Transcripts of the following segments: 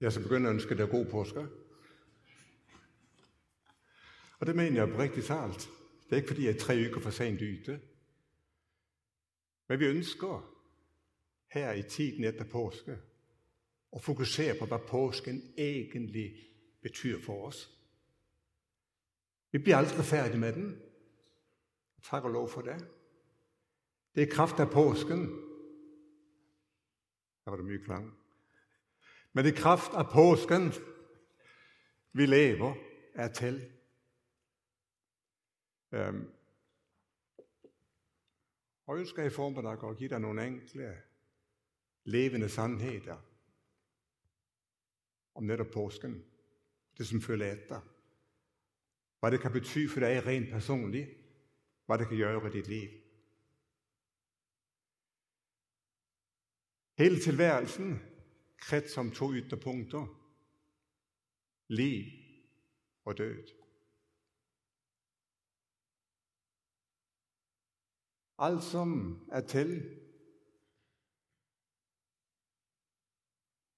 Jeg skal begynde at ønske dig god påske. Og det mener jeg på rigtig talt. Det er ikke fordi, jeg er tre uger for sent ute. Men vi ønsker her i tiden efter påske at fokusere på, hvad påsken egentlig betyder for os. Vi bliver aldrig færdige med den. Tak og lov for det. Det er kraft af påsken. Der var det mye klang. Men det kraft af påsken, vi lever er til. Øhm. Og jeg skal i form af at give dig nogle enkle levende sandheder om netop påsken. Det som følger efter. Hvad det kan betyde for dig rent personligt. Hvad det kan gøre i dit liv. Hele tilværelsen sett som to ytterpunkter. Liv og død. Alt som er til,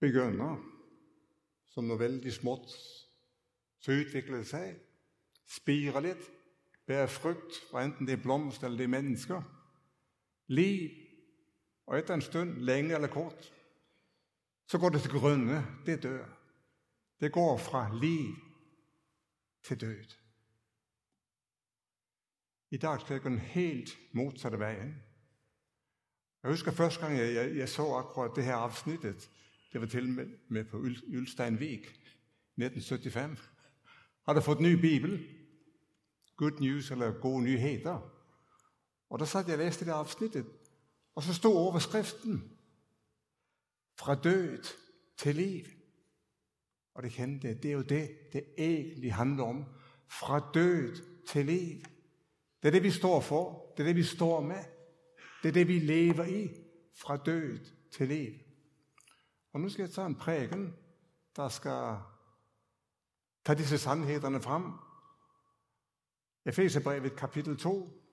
begynner som noe veldig smått, så utvikler det seg, spirer litt, bærer frukt, og enten det er blomster eller det er mennesker. Liv, og etter en stund, lenge eller kort, så går det til grønne, det dør. Det går fra liv til død. I dag skal jeg gå den helt modsatte vejen. Jeg husker første gang, jeg, jeg, jeg så akkurat det her afsnittet. Det var til med, med på Ylsteinvik, 1975. Har du fået ny bibel? Good news eller gode nyheder. Og der sad jeg og læste det afsnittet. Og så stod overskriften, fra død til liv. Og det kendte det er jo det, det egentlig handler om. Fra død til liv. Det er det, vi står for. Det er det, vi står med. Det er det, vi lever i. Fra død til liv. Og nu skal jeg tage en prægen, der skal tage disse sandhederne frem. Efeserbrevet kapitel 2.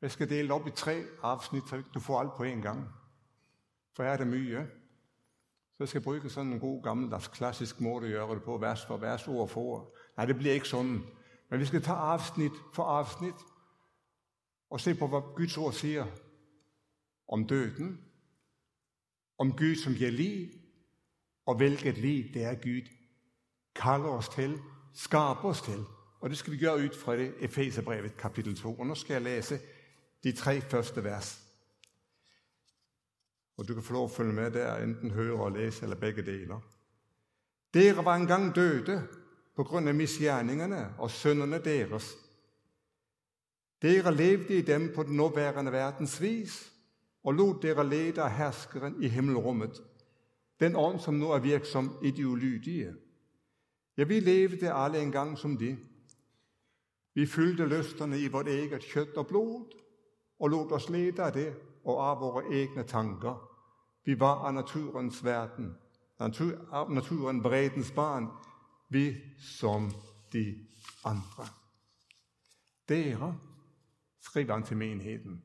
Jeg skal dele op i tre afsnit, så du får alt på en gang for her er det mye. Så jeg skal bruge sådan en god gammeldags klassisk måde at gøre det på, vers for vers, ord for ord. Nej, det bliver ikke sådan. Men vi skal tage afsnit for afsnit og se på, hvad Guds ord siger om døden, om Gud, som giver liv, og hvilket liv det er Gud kalder os til, skaber os til. Og det skal vi gøre ud fra det Efeserbrevet kapitel 2. Og nu skal jeg læse de tre første vers. Og du kan få lov at følge med der, enten høre og læse, eller begge deler. Dere var engang døde på grund af misgjerningerne og sønderne deres. Dere levede i dem på den nuværende verdens vis, og lod dere lede af herskeren i himmelrummet, den ånd, som nu er virksom i de ulydige. Ja, vi levede alle engang som de. Vi fyldte lysterne i vort eget kjøtt og blod, og lod os lede af det og af vores egne tanker. Vi var af naturens verden, natur, af naturen bredens barn, vi som de andre. Dere, skriver han til menigheden,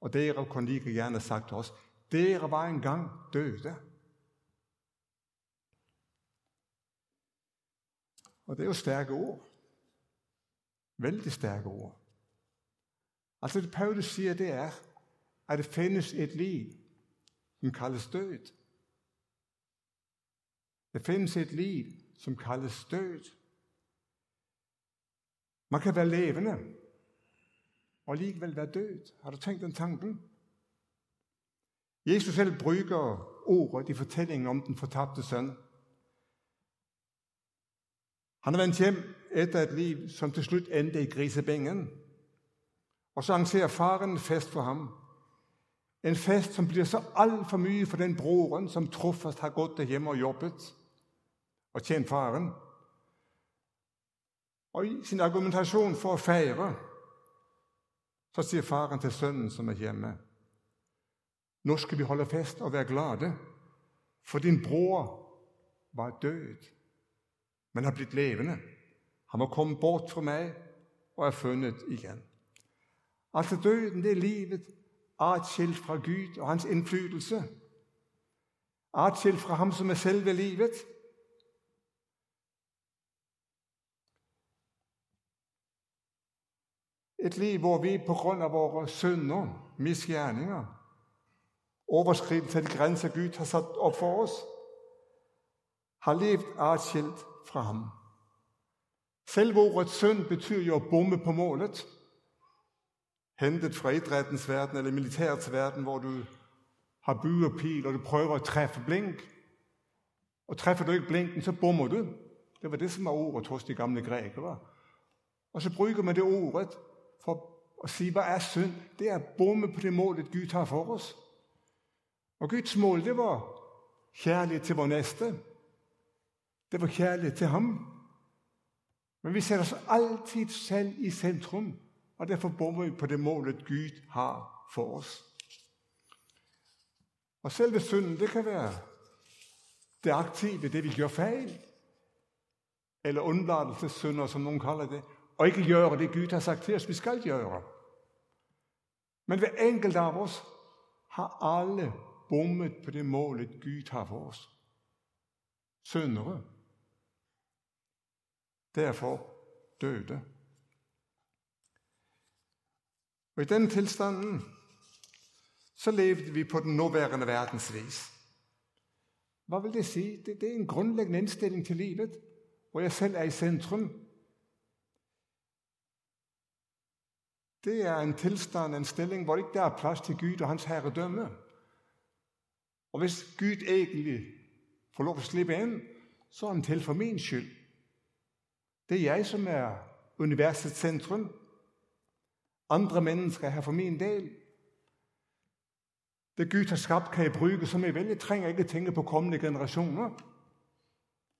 og dere kunne lige gerne sagt til os, dere var engang døde. Og det er jo stærke ord. Vældig stærke ord. Altså det Paulus siger, det er, at det findes et liv, som kaldes død. Der findes et liv, som kaldes død. Man kan være levende, og alligevel være død. Har du tænkt den tanken? Jesus selv bruger ordet i fortællingen om den fortabte søn. Han er vendt hjem efter et liv, som til slut endte i grisebængen. Og så arrangerer faren fest for ham. En fest, som bliver så alt for mye for den broren, som trofast har gået derhjemme og jobbet og tjent faren. Og i sin argumentation for at fejre, så siger faren til sønnen, som er hjemme, nu skal vi holde fest og være glade, for din bror var død, men har blivet levende. Han var kommet bort fra mig og er fundet igen. Altså døden, det er livet, atskilt fra Gud og hans indflydelse. Atskilt fra ham, som er selve livet. Et liv, hvor vi på grund af vores synder, misgerninger, overskridelse af de grænser, Gud har sat op for os, har levet atskilt fra ham. Selv ordet synd betyder jo at bombe på målet. Hentet fra idrættens verden eller militærets verden, hvor du har by og pil, og du prøver at træffe blink. Og træffer du ikke blinken, så bommer du. Det var det, som var ordet hos de gamle grækere. Og så bruger man det ordet for at sige, hvad er synd? Det er at bomme på det mål, at Gud har for os. Og Guds mål, det var kærlighed til vores næste. Det var kærlighed til ham. Men vi sætter os altid selv i centrum, og derfor bomber vi på det mål, at Gud har for os. Og selve synden, det kan være det aktive, det vi gør fejl, eller undladelsessynder, som nogen kalder det, og ikke gøre det, Gud har sagt til os, vi skal gøre. Men hver enkelt af os har alle bommet på det mål, at Gud har for os. Syndere. Derfor døde. Og i den tilstanden, så levede vi på den nuværende verdens vis. Hvad vil det sige? Det, det er en grundlæggende indstilling til livet, hvor jeg selv er i centrum. Det er en tilstand, en stilling, hvor ikke der er plads til Gud og hans herredømme. Og hvis Gud egentlig får lov at slippe ind, så er han til for min skyld. Det er jeg, som er universets centrum. Andre mennesker har for min del. Det Gud har skabt, kan jeg bruge, som jeg vil. Jeg trænger ikke tænke på kommende generationer.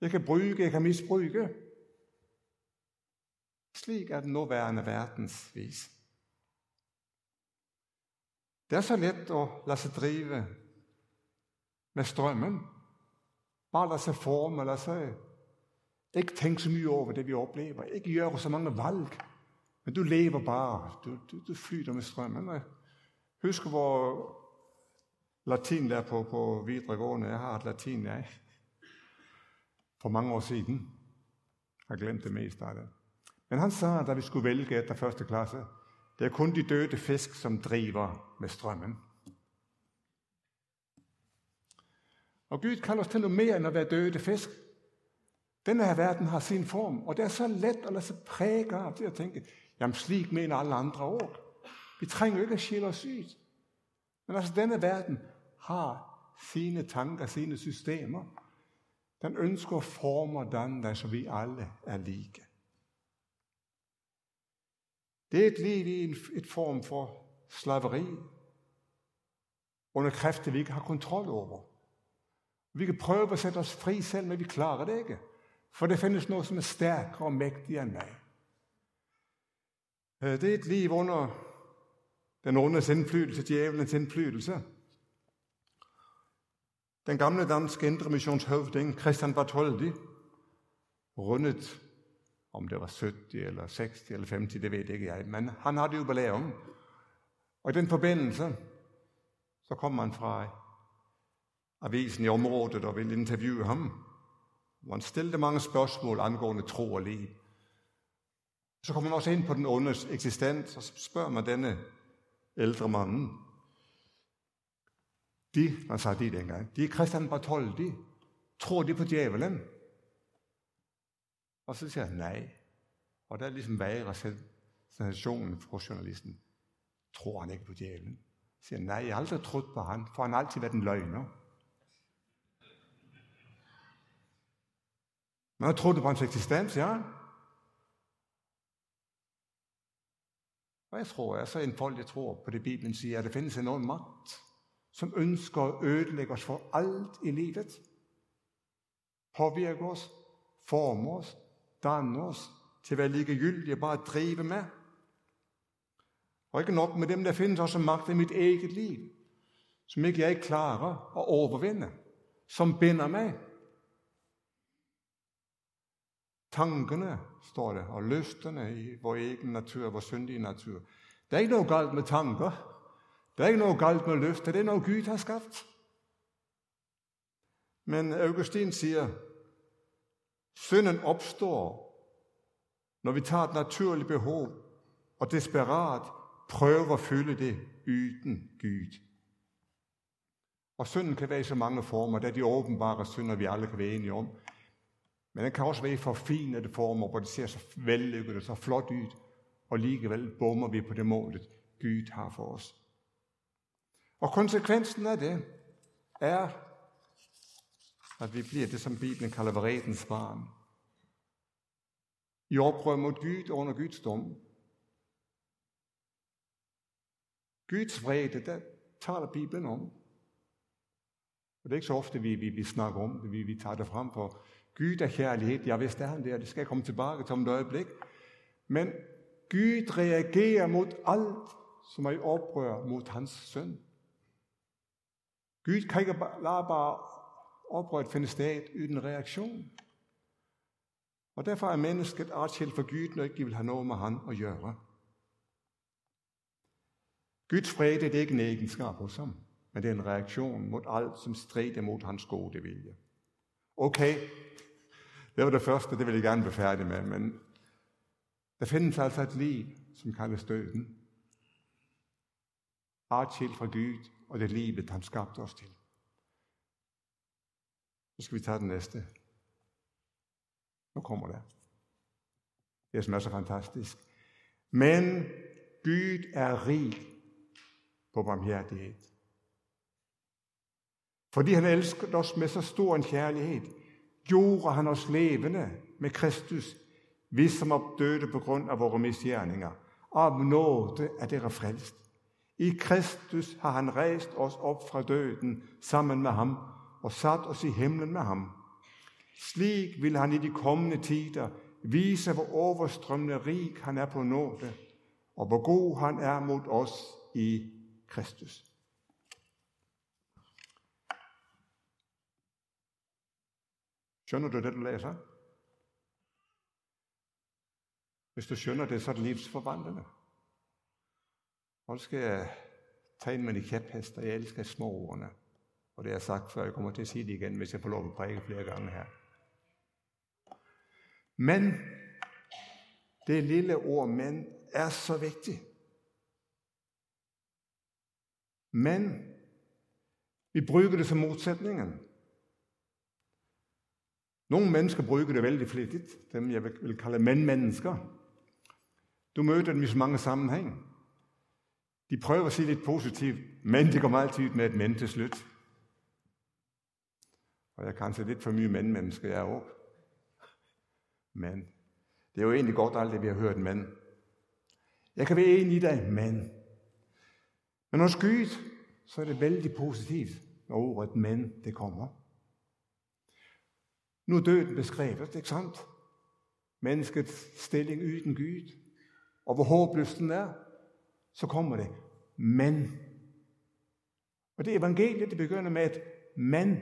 Jeg kan bruge, jeg kan misbruge. Slik er den nuværende verdensvis. Det er så let at lade sig drive med strømmen. Bare lade sig forme, lade sig ikke tænke så mye over det, vi oplever. Ikke gøre så mange valg. Men du lever bare. Du, du, du flyter med strømmen. Husk, hvor latin der på, på videregående. Jeg har et latin, jeg. For mange år siden. Jeg har glemt det meste af det. Men han sagde, da vi skulle vælge efter første klasse, det er kun de døde fisk, som driver med strømmen. Og Gud kalder os til noget mere end at være døde fisk. Denne her verden har sin form, og det er så let at lade sig præge af det at tænke, jamen slik mener alle andre ord. Vi trænger ikke at skille os ud. Men altså denne verden har sine tanker, sine systemer. Den ønsker at forme den, så vi alle er like. Det er et liv i en, et form for slaveri, under kræfter, vi ikke har kontrol over. Vi kan prøve at sætte os fri selv, men vi klarer det ikke. For det findes noget, som er stærkere og mægtigere end mig. Øh, det er et liv under den ondes indflydelse, djævelens indflydelse. Den gamle danske indremissionshøvding, Christian Bartholdi, rundet, om det var 70 eller 60 eller 50, det ved ikke jeg, men han havde jubilæum. Og i den forbindelse, så kom man fra avisen i området og ville interviewe ham Man stillede mange spørgsmål angående tro og liv. Så kommer man også ind på den ondes eksistens, og så spørger man denne ældre mand. De, man sagde de dengang, de er Christian Bartholdi. Tror de på djævelen? Og så siger han nej. Og der er ligesom værre sensationen for journalisten. Tror han ikke på djævelen? siger nej, jeg har aldrig troet på ham, for han har altid været en løgner. Man har troet på hans eksistens, ja. Og jeg tror, jeg er så en folk, jeg tror på det, Bibelen siger, at det findes en ond magt, som ønsker at ødelægge os for alt i livet. Påvirke os, forme os, danne os til at være ligegyldige, bare at drive med. Og ikke nok med dem, der findes også magt i mit eget liv, som ikke jeg klarer at overvinde, som binder mig, tankerne, står det, og lysterne i vores egen natur, vores syndige natur. Der er ikke noget galt med tanker. Der er ikke noget galt med lyster. Det er noget Gud har skabt. Men Augustin siger, synden opstår, når vi tager et naturligt behov og desperat prøver at fylde det uden Gud. Og synden kan være i så mange former. Der er de åbenbare synder, vi alle kan være enige om. Men den kan også være i forfinede former, hvor det ser så vellykket og så flot ud, og alligevel bommer vi på det målet, Gud har for os. Og konsekvensen af det er, at vi bliver det, som Bibelen kalder vredens barn. I oprør mod Gud under Guds dom. Guds vrede, der taler Bibelen om. Og det er ikke så ofte, vi, vi, vi snakker om det, vi, vi tager det frem for. Gud er kærlighed, Jeg vidste er han der, det skal jeg komme tilbage til om et øjeblik. Men Gud reagerer mod alt, som er i oprør mod hans søn. Gud kan ikke lade bare oprøret finde sted uden reaktion. Og derfor er mennesket artskilt for Gud, når ikke de vil have noget med han at gøre. Guds fred det er ikke en egenskab hos ham, men det er en reaktion mod alt, som strider mod hans gode vilje. Okay, det var det første, det vil jeg gerne blive færdig med, men der findes altså et liv, som kaldes døden. Artskilt fra Gud, og det livet, han skabte os til. Så skal vi tage den næste. Nu kommer det. Det som er så fantastisk. Men Gud er rig på barmhjertighed. Fordi han elsker os med så stor en kærlighed, gjorde han os levende med Kristus, vi som er døde på grund af vores misgjerninger. Af nåde er dere frelst. I Kristus har han rejst os op fra døden sammen med ham og sat os i himlen med ham. Slik vil han i de kommende tider vise, hvor overstrømmende rig han er på nåde, og hvor god han er mod os i Kristus. Skønner du det, du læser? Hvis du skønner det, så er det livsforvandlende. Og nu skal jeg tage en med de. Jeg elsker små ordene. Og det har jeg sagt før, jeg kommer til at sige det igen, hvis jeg får lov at prædike flere gange her. Men det lille ord men er så vigtigt. Men vi bruger det som modsætningen. Nogle mennesker bruger det vældig flittigt, dem jeg vil kalde mænd-mennesker. Du møder dem i så mange sammenhæng. De prøver at sige lidt positivt, men det kommer altid med et men til slut. Og jeg kan se lidt for mye mænd-mennesker, jeg er også. Men det er jo egentlig godt alt det, vi har hørt men. Jeg kan være enig i dig, men. Men hos Gud, så er det vældig positivt, når ordet men, det kommer. Nu er døden beskrevet, ikke sandt? Menneskets stilling uden Gud, og hvor håbløs den er, så kommer det, men. Og det evangeliet, det begynder med et men.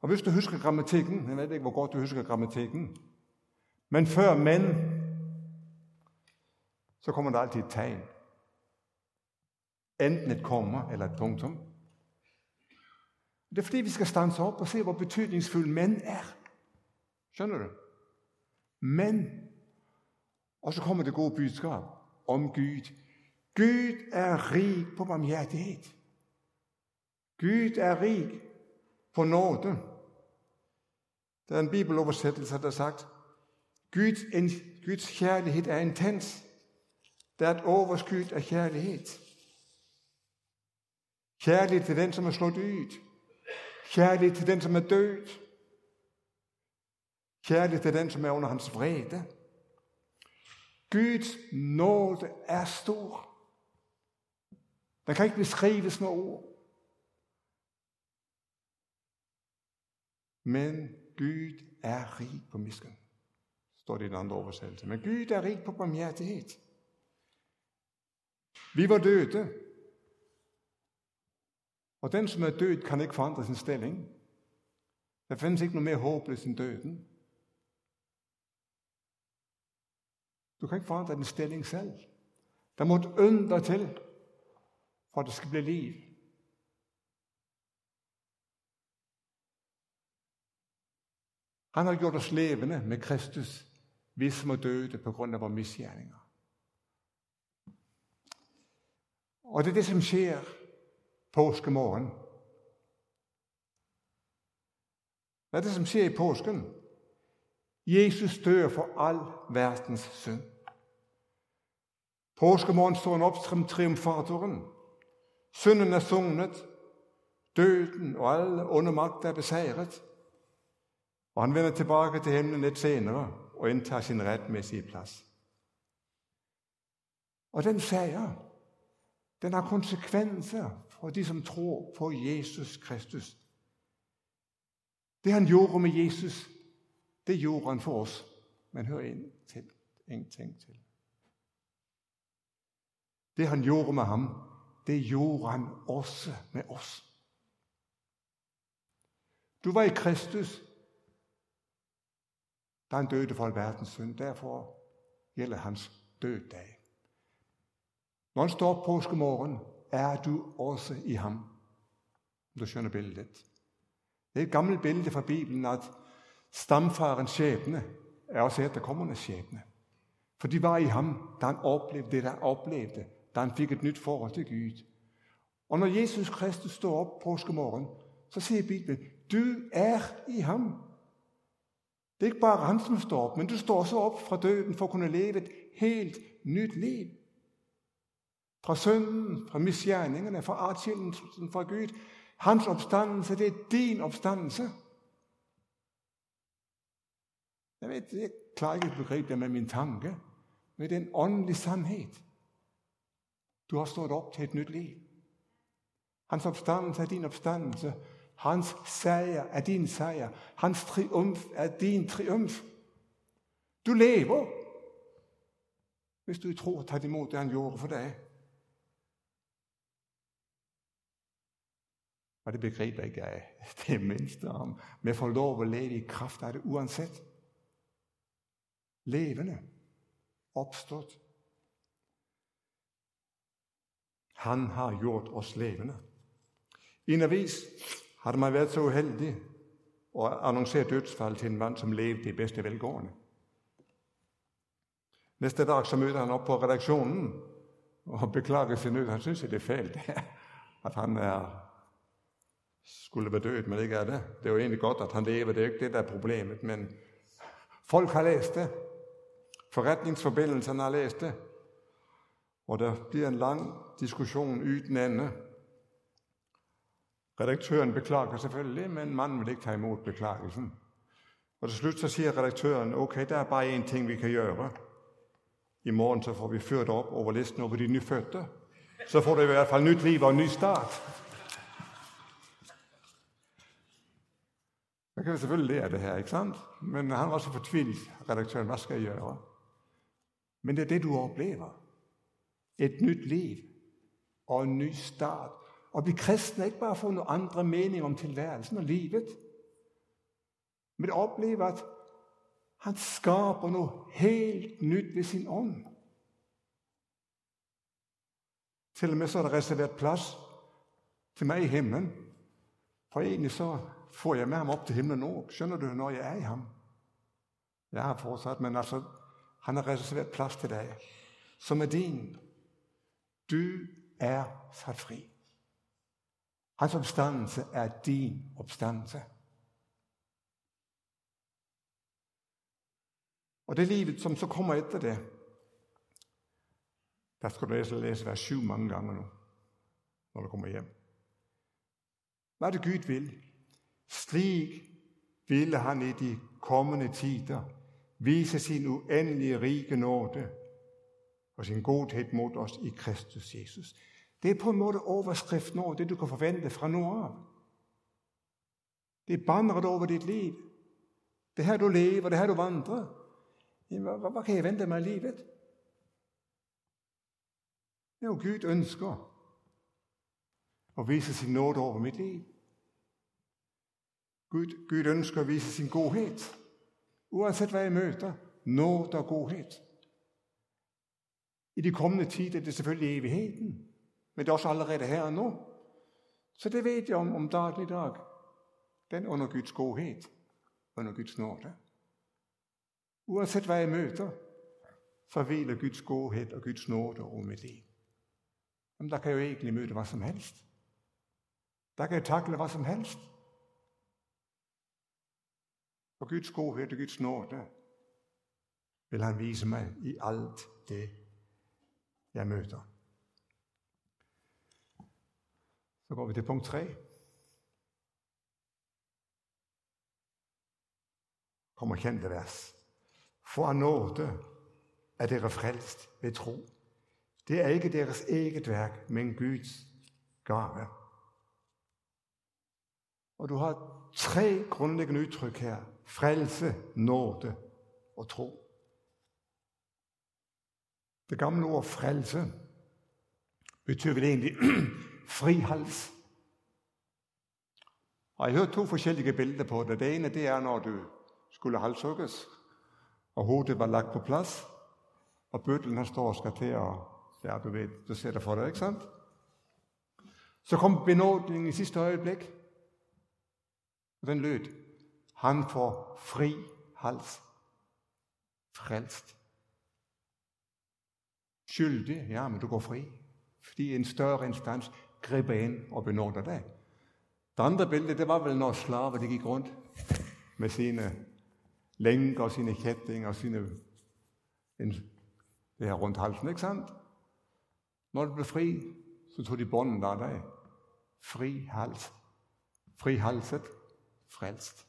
Og hvis du husker grammatikken, jeg ved ikke, hvor godt du husker grammatikken, men før men, så kommer der altid et tegn. Enten et kommer eller et punktum. Det er fordi, vi skal stanse op og se, hvor betydningsfuld men er. Skønner du? Men. Og så kommer det gode budskab om Gud. Gud er rig på barmhjertighed. Gud er rig på nåde. Der er en bibeloversættelse, der har sagt, Guds, en, Guds kærlighed er intens. Der er et overskyld af kærlighed. Kærlighed til den, som er slået ud. Kærlighed til den, som er død. Kærlighed til den, som er under hans vrede. Guds nåde er stor. Den kan ikke beskrives med ord. Men Gud er rig på misken. Står det i den andre oversættelse. Men Gud er rig på barmhjertighed. Vi var døde. Og den, som er død, kan ikke forandre sin stilling. Der findes ikke noget mere håbløst end døden. Du kan ikke forandre din stilling selv. Der må et under til, for at det skal blive liv. Han har gjort os levende med Kristus, vi som er døde på grund af vores misgjerninger. Og det er det, som sker påskemorgen. Hvad er det, som sker i påsken? Jesus dør for al verdens synd. Påskemorgen står han op som triumfatoren. Synden er sunget. Døden og alle onde magter er besejret. Og han vender tilbage til himlen lidt senere og indtager sin retmæssige plads. Og den sejr, den har konsekvenser for de, som tror på Jesus Kristus. Det han gjorde med Jesus, det gjorde han for os. Men hør ind til, en ting til. Det han gjorde med ham, det gjorde han også med os. Du var i Kristus, da han døde for alverdens synd. Derfor gælder hans død dag. Når han står op påskemorgen, er du også i ham. Du skjønner billedet. Det er et gammelt billede fra Bibelen, at stamfarens skæbne er også efterkommernes skæbne. For de var i ham, da han oplevede det, der oplevede, da han fik et nyt forhold til Gud. Og når Jesus Kristus står op påskemorgen, så siger Bibelen, du er i ham. Det er ikke bare han, som står op, men du står så op fra døden for at kunne leve et helt nyt liv. Fra synden, fra misgjerningerne, fra atskillelsen fra Gud. Hans opstandelse, det er din opstandelse. Jeg ved, jeg klarer ikke at begribe det med min tanke, men det er en åndelig sandhed. Du har stået op til et nyt liv. Hans opstandelse er din opstandelse. Hans sejr er din sejr. Hans triumf er din triumf. Du lever, hvis du tror tager imod det, han gjorde for dig. Og det begriber ikke jeg det mindste om. Men jeg får lov at leve i kraft af det uanset. Levende. Opstået. Han har gjort os levende. I en avis havde man været så uheldig og annonceret dødsfald til en mand, som levede i bedste velgående. Næste dag så møder han op på redaktionen og beklager sin nød. Han synes, at det er fælt, at han er, skulle være død, men ikke er det. Det er jo egentlig godt, at han lever. Det er ikke det, der er problemet. Men folk har læst det. Forretningsforbindelserne har læst det. Og der bliver en lang diskussion uden ende. Redaktøren beklager selvfølgelig, men manden vil ikke tage imod beklagelsen. Og til slut så siger redaktøren, okay, der er bare en ting, vi kan gøre. I morgen så får vi ført op over listen over de nyfødte. Så får det i hvert fald nyt liv og en ny start. Man kan vi selvfølgelig lære det her, ikke sandt? Men han var så fortvivlet, redaktøren, hvad skal jeg gøre? Men det er det, du oplever. Et nyt liv og en ny start. Og vi kristne ikke bare få nogle andre mening om tilværelsen og livet, men opleve, at han skaber noget helt nyt ved sin ånd. Til og med så er der reserveret plads til mig i himlen. For egentlig så får jeg med ham op til himlen nu. Skønner du, når jeg er i ham? Jeg har fortsat, men altså, han har reserveret plads til dig, som er din. Du er sat fri. Hans opstandelse er din opstandelse. Og det livet, som så kommer efter det, der skal du læse, læse vers 7 mange gange nu, når du kommer hjem. Hvad er det Gud vil? Slik ville han i de kommende tider vise sin uendelige rige nåde og sin godhed mod os i Kristus Jesus. Det er på en måde overskriften over det, du kan forvente fra nu af. Det er banneret over dit liv. Det her, du lever, det her, du vandrer. Jamen, hvad, hvad kan jeg vente mig i livet? Det er jo Gud ønsker at vise sin nåde over mit liv. Gud, Gud ønsker at vise sin godhed. Uanset hvad jeg møter, nåd og godhed. I de kommende tider det er det selvfølgelig evigheden. Men det er også allerede her og nu. Så det ved jeg om, om daglig dag. Den under Guds godhed under Guds nåde. Uanset hvad jeg møder, så hviler Guds godhed og Guds nåde over mit liv. Jamen, der kan jeg jo egentlig møde hvad som helst. Der kan jeg takle hvad som helst. Og Guds godhed og Guds nåde vil han vise mig i alt det, jeg møder. Så går vi til punkt 3. Kommer kendte vers. For af nåde er dere frelst ved tro. Det er ikke deres eget værk, men Guds gave. Og du har tre grundlæggende udtryk her. Frelse, nåde og tro. Det gamle ord frelse betyder vel egentlig fri hals. Og jeg hørte to forskellige billeder på det. Det ene det er, når du skulle halshugges, og hovedet var lagt på plads, og bøtlen han står og skal til og ja, du ved, du ser det for dig, ikke sandt? Så kom benådningen i sidste øjeblik, og den lød, han får fri hals, frelst. Skyldig, ja, men du går fri, fordi en større instans griber ind og benåder dig. Det andre billede, det var vel, når slaver det gik rundt med sine lænker og sine kættinger og sine, en, det her rundt halsen, ikke sandt? Når du blev fri, så tog de bånden der dig. Fri hals. Fri halset. Frelst.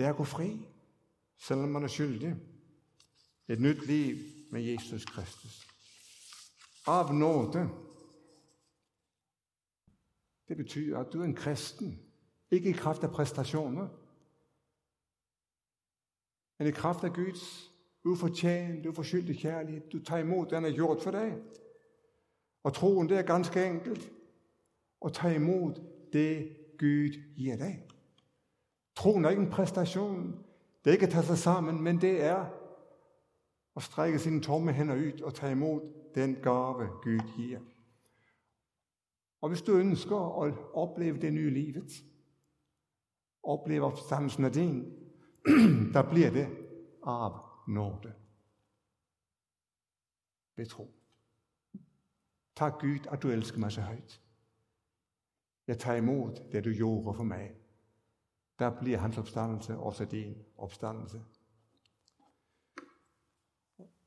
Det er at gå fri, selvom man er skyldig. Et nyt liv med Jesus Kristus. Av nåde. Det betyder, at du er en kristen. Ikke i kraft af præstationer, men i kraft af Guds ufortjent, uforskyldig kærlighed. Du tager imod, den er gjort for dig. Og troen, det er ganske enkelt. Og tage imod det, Gud giver dig. Troen er ikke en præstation. Det er ikke at tage sig sammen, men det er at strække sine tomme hænder ud og tage imod den gave, Gud giver. Og hvis du ønsker at opleve det nye livet, opleve opstandelsen af din, der bliver det af nåde. Ved tro. Tak Gud, at du elsker mig så højt. Jeg tager imod det, du gjorde for mig. Der bliver hans opstandelse også din opstandelse.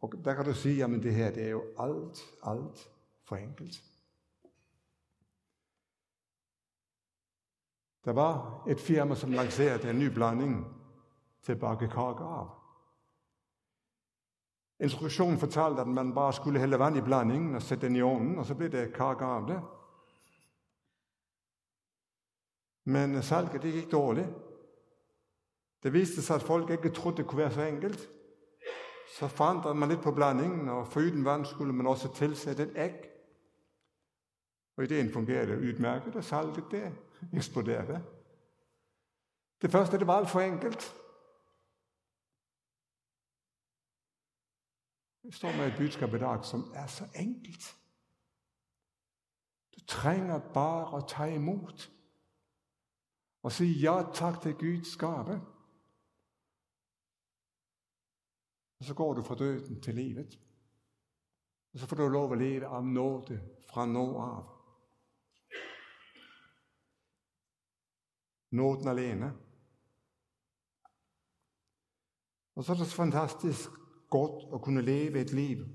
Og der kan du sige, jamen det her, det er jo alt, alt for enkelt. Der var et firma, som lancerede en ny blanding til bakke kage af. Instruktionen fortalte, at man bare skulle hælde vand i blandingen og sætte den i ovnen, og så blev det kage af det. Men salget det gik dårligt. Det viste sig, at folk ikke troede, det kunne være så enkelt. Så forandrede man lidt på blandingen, og for den vand skulle man også tilsætte et æg. Og ideen fungerede udmærket, og salget det eksploderede. Det første, det var alt for enkelt. Vi står med et budskab i dag, som er så enkelt. Du trænger bare at tage imod. Og sige ja tak til Guds gave. Og så går du fra døden til livet. Og så får du lov at leve af nåde fra nå af. Nåden alene. Og så er det så fantastisk godt at kunne leve et liv,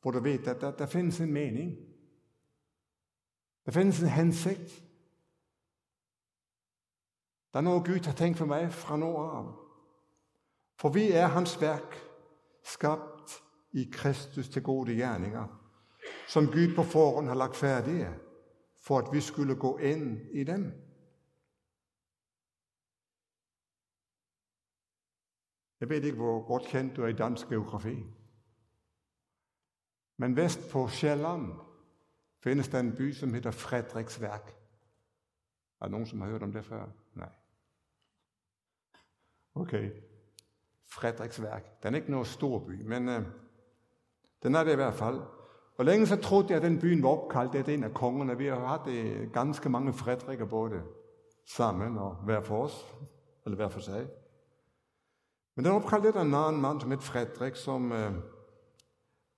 hvor du ved, at der, der findes en mening. Der findes en hensigt. Der er noget Gud har tænkt for mig fra nu af. For vi er hans værk, skabt i Kristus til gode gerninger, som Gud på forhånd har lagt færdige, for at vi skulle gå ind i dem. Jeg ved ikke, hvor godt kendt du er i dansk geografi. Men vest på Sjælland findes der en by, som hedder Frederiksværk. Er der nogen, som har hørt om det før? Okay. Frederiksværk. Den er ikke noget stor by, men øh, den er det i hvert fald. Og længe så troede jeg, at den byen var opkaldt, det er en af kongerne. Vi har haft øh, ganske mange Frederikker både sammen og hver for os, eller hver for sig. Men den opkaldte lidt af en anden mand som hed Frederik, som øh,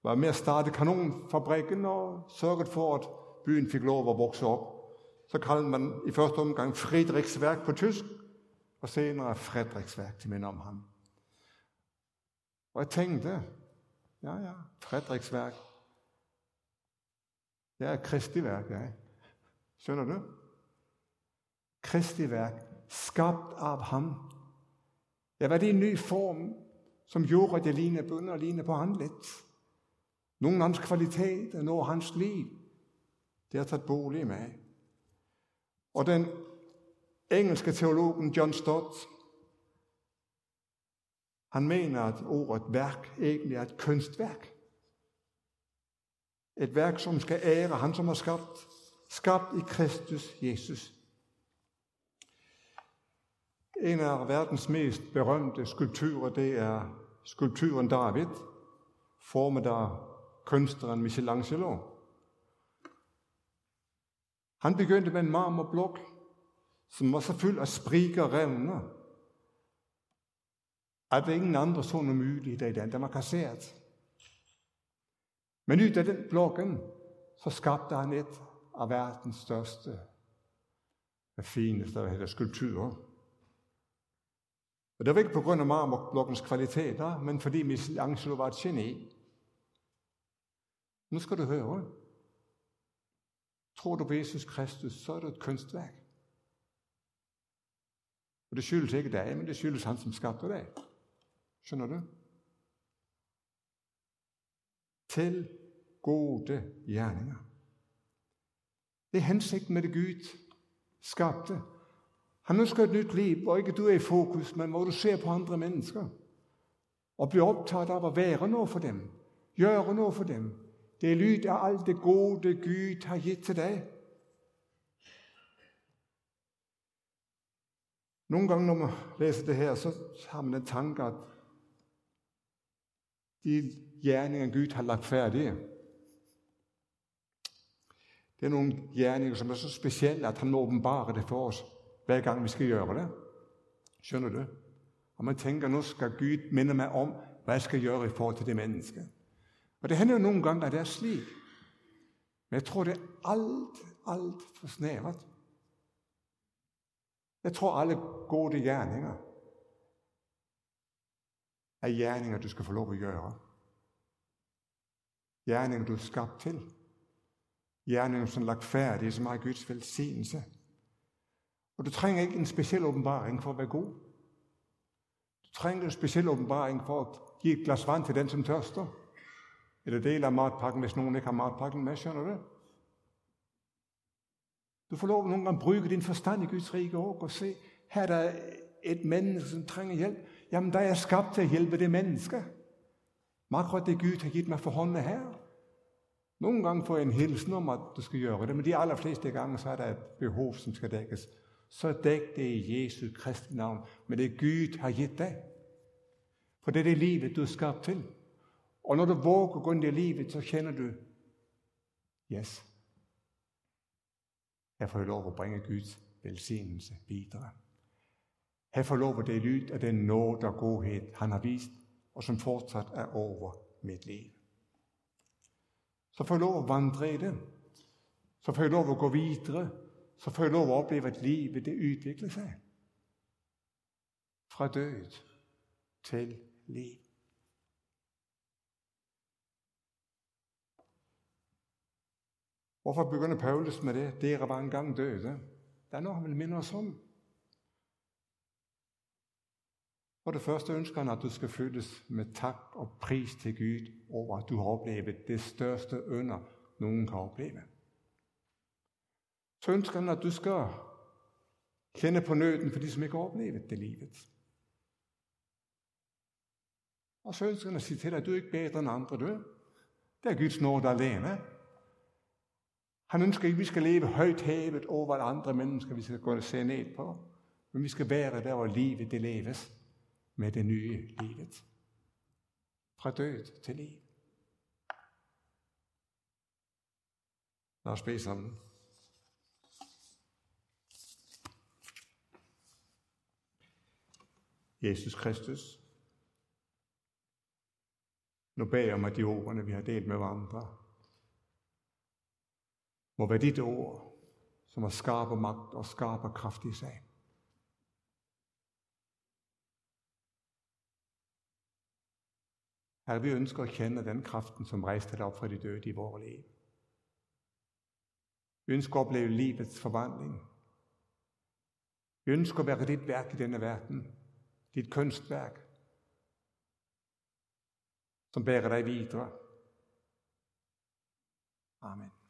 var med at starte kanonfabrikken og sørgede for, at byen fik lov at vokse op. Så kaldte man i første omgang Frederiksværk på tysk, og senere Frederiksværk til minde om ham. Og jeg tænkte, ja ja, Frederiksværk, det er Kristi værk, ja. Skønner du? Kristi værk, skabt af ham. Ja, var det en ny form, som gjorde, at jeg lignede bønder og lignede på ham lidt. Nogle af hans kvaliteter, noget af hans liv, det har taget bolig med. Og den engelske teologen John Stott, han mener, at ordet værk egentlig er et kunstværk. Et værk, som skal ære han, som har skabt, skabt i Kristus Jesus. En af verdens mest berømte skulpturer, det er skulpturen David, formet af kunstneren Michelangelo. Han begyndte med en marmorblok, som var så fyldt af spriker og revner, at der ingen andre så noget i den. Den var kasseret. Men ud af den blokken, så skabte han et af verdens største og fineste hvad hedder, skulpturer. Og det var ikke på grund af marmorblokkens kvaliteter, men fordi Michelangelo var et geni. Nu skal du høre. Tror du på Jesus Kristus, så er det et kunstværk. Og det skyldes ikke dig, men det skyldes han, som skapte dig. Skjønner du? Til gode gjerninger. Det er hensikten med det Gud skapte. Han ønsker et nytt liv, hvor ikke du er i fokus, men hvor du ser på andre mennesker. Og blir opptatt av å være noe for dem. gjøre noe for dem. Det er lyd av alt det gode, Gud har gitt til dig. Nogle gange, når man læser det her, så har man en tanke, at de gerninger, Gud har lagt færdige, det er nogle gerninger, som er så specielle, at han åbenbarer det for os, hver gang vi skal gøre det. Skjønner du? Og man tænker, nu skal Gud minde mig om, hvad jeg skal gøre i forhold til det menneske. Og det hænder jo nogle gange, at det er slik. Men jeg tror, det er alt, alt for snævert. Jeg tror, alle gode gerninger er gerninger, du skal få lov at gøre. Gerninger, du er skabt til. Gerninger, som er lagt færdige, som har Guds velsignelse. Og du trænger ikke en speciel åbenbaring for at være god. Du trænger en speciel åbenbaring for at give et glas vand til den, som tørster. Eller del af matpakken, hvis nogen ikke har matpakken med, skjønner du? Du får lov nogle gange at bruge din forstand i Guds rige og se, her er der et menneske, som trænger hjælp. Jamen, der er jeg skabt til at hjælpe det menneske. Makro det Gud har givet mig for hånden her. Nogle gange får jeg en hilsen om, at du skal gøre det, men de allerfleste gange, så er der et behov, som skal dækkes. Så dæk det i Jesu Kristi navn, men det Gud har givet dig. For det er det livet, du er skabt til. Og når du våger gå ind i livet, så kender du, yes, jeg får lov at bringe Guds velsignelse videre. Han får lov at dele ud af den nåde og godhed, han har vist, og som fortsat er over mit liv. Så får jeg lov at vandre i det. Så får jeg lov at gå videre. Så får jeg lov at opleve, at livet det udvikler sig. Fra død til liv. Hvorfor begynder Paulus med det? Dere var engang døde. Der er noget, han vil minde os om. For det første ønsker han, at du skal fyldes med tak og pris til Gud over, at du har oplevet det største under, nogen kan opleve. Så ønsker han, at du skal kende på nøden for de, som ikke har oplevet det livet. Og så ønsker han at sige til dig, at du er ikke bedre end andre, du. Det er Guds nåde alene. Han ønsker ikke, at vi skal leve højt hævet over andre mennesker, vi skal gå og se ned på. Men vi skal være der, hvor livet det leves med det nye livet. Fra død til liv. Lad os bede sammen. Jesus Kristus, nu beder jeg om, at de ordene, vi har delt med hverandre, må være dit ord, som har skarpe magt og skarpe kraft i sig. Herre, vi ønsker at kende den kraften, som rejste dig op fra de døde i vores liv. Vi ønsker at opleve livets forvandling. Vi ønsker at være dit værk i denne verden, dit kunstværk, som bærer dig videre. Amen.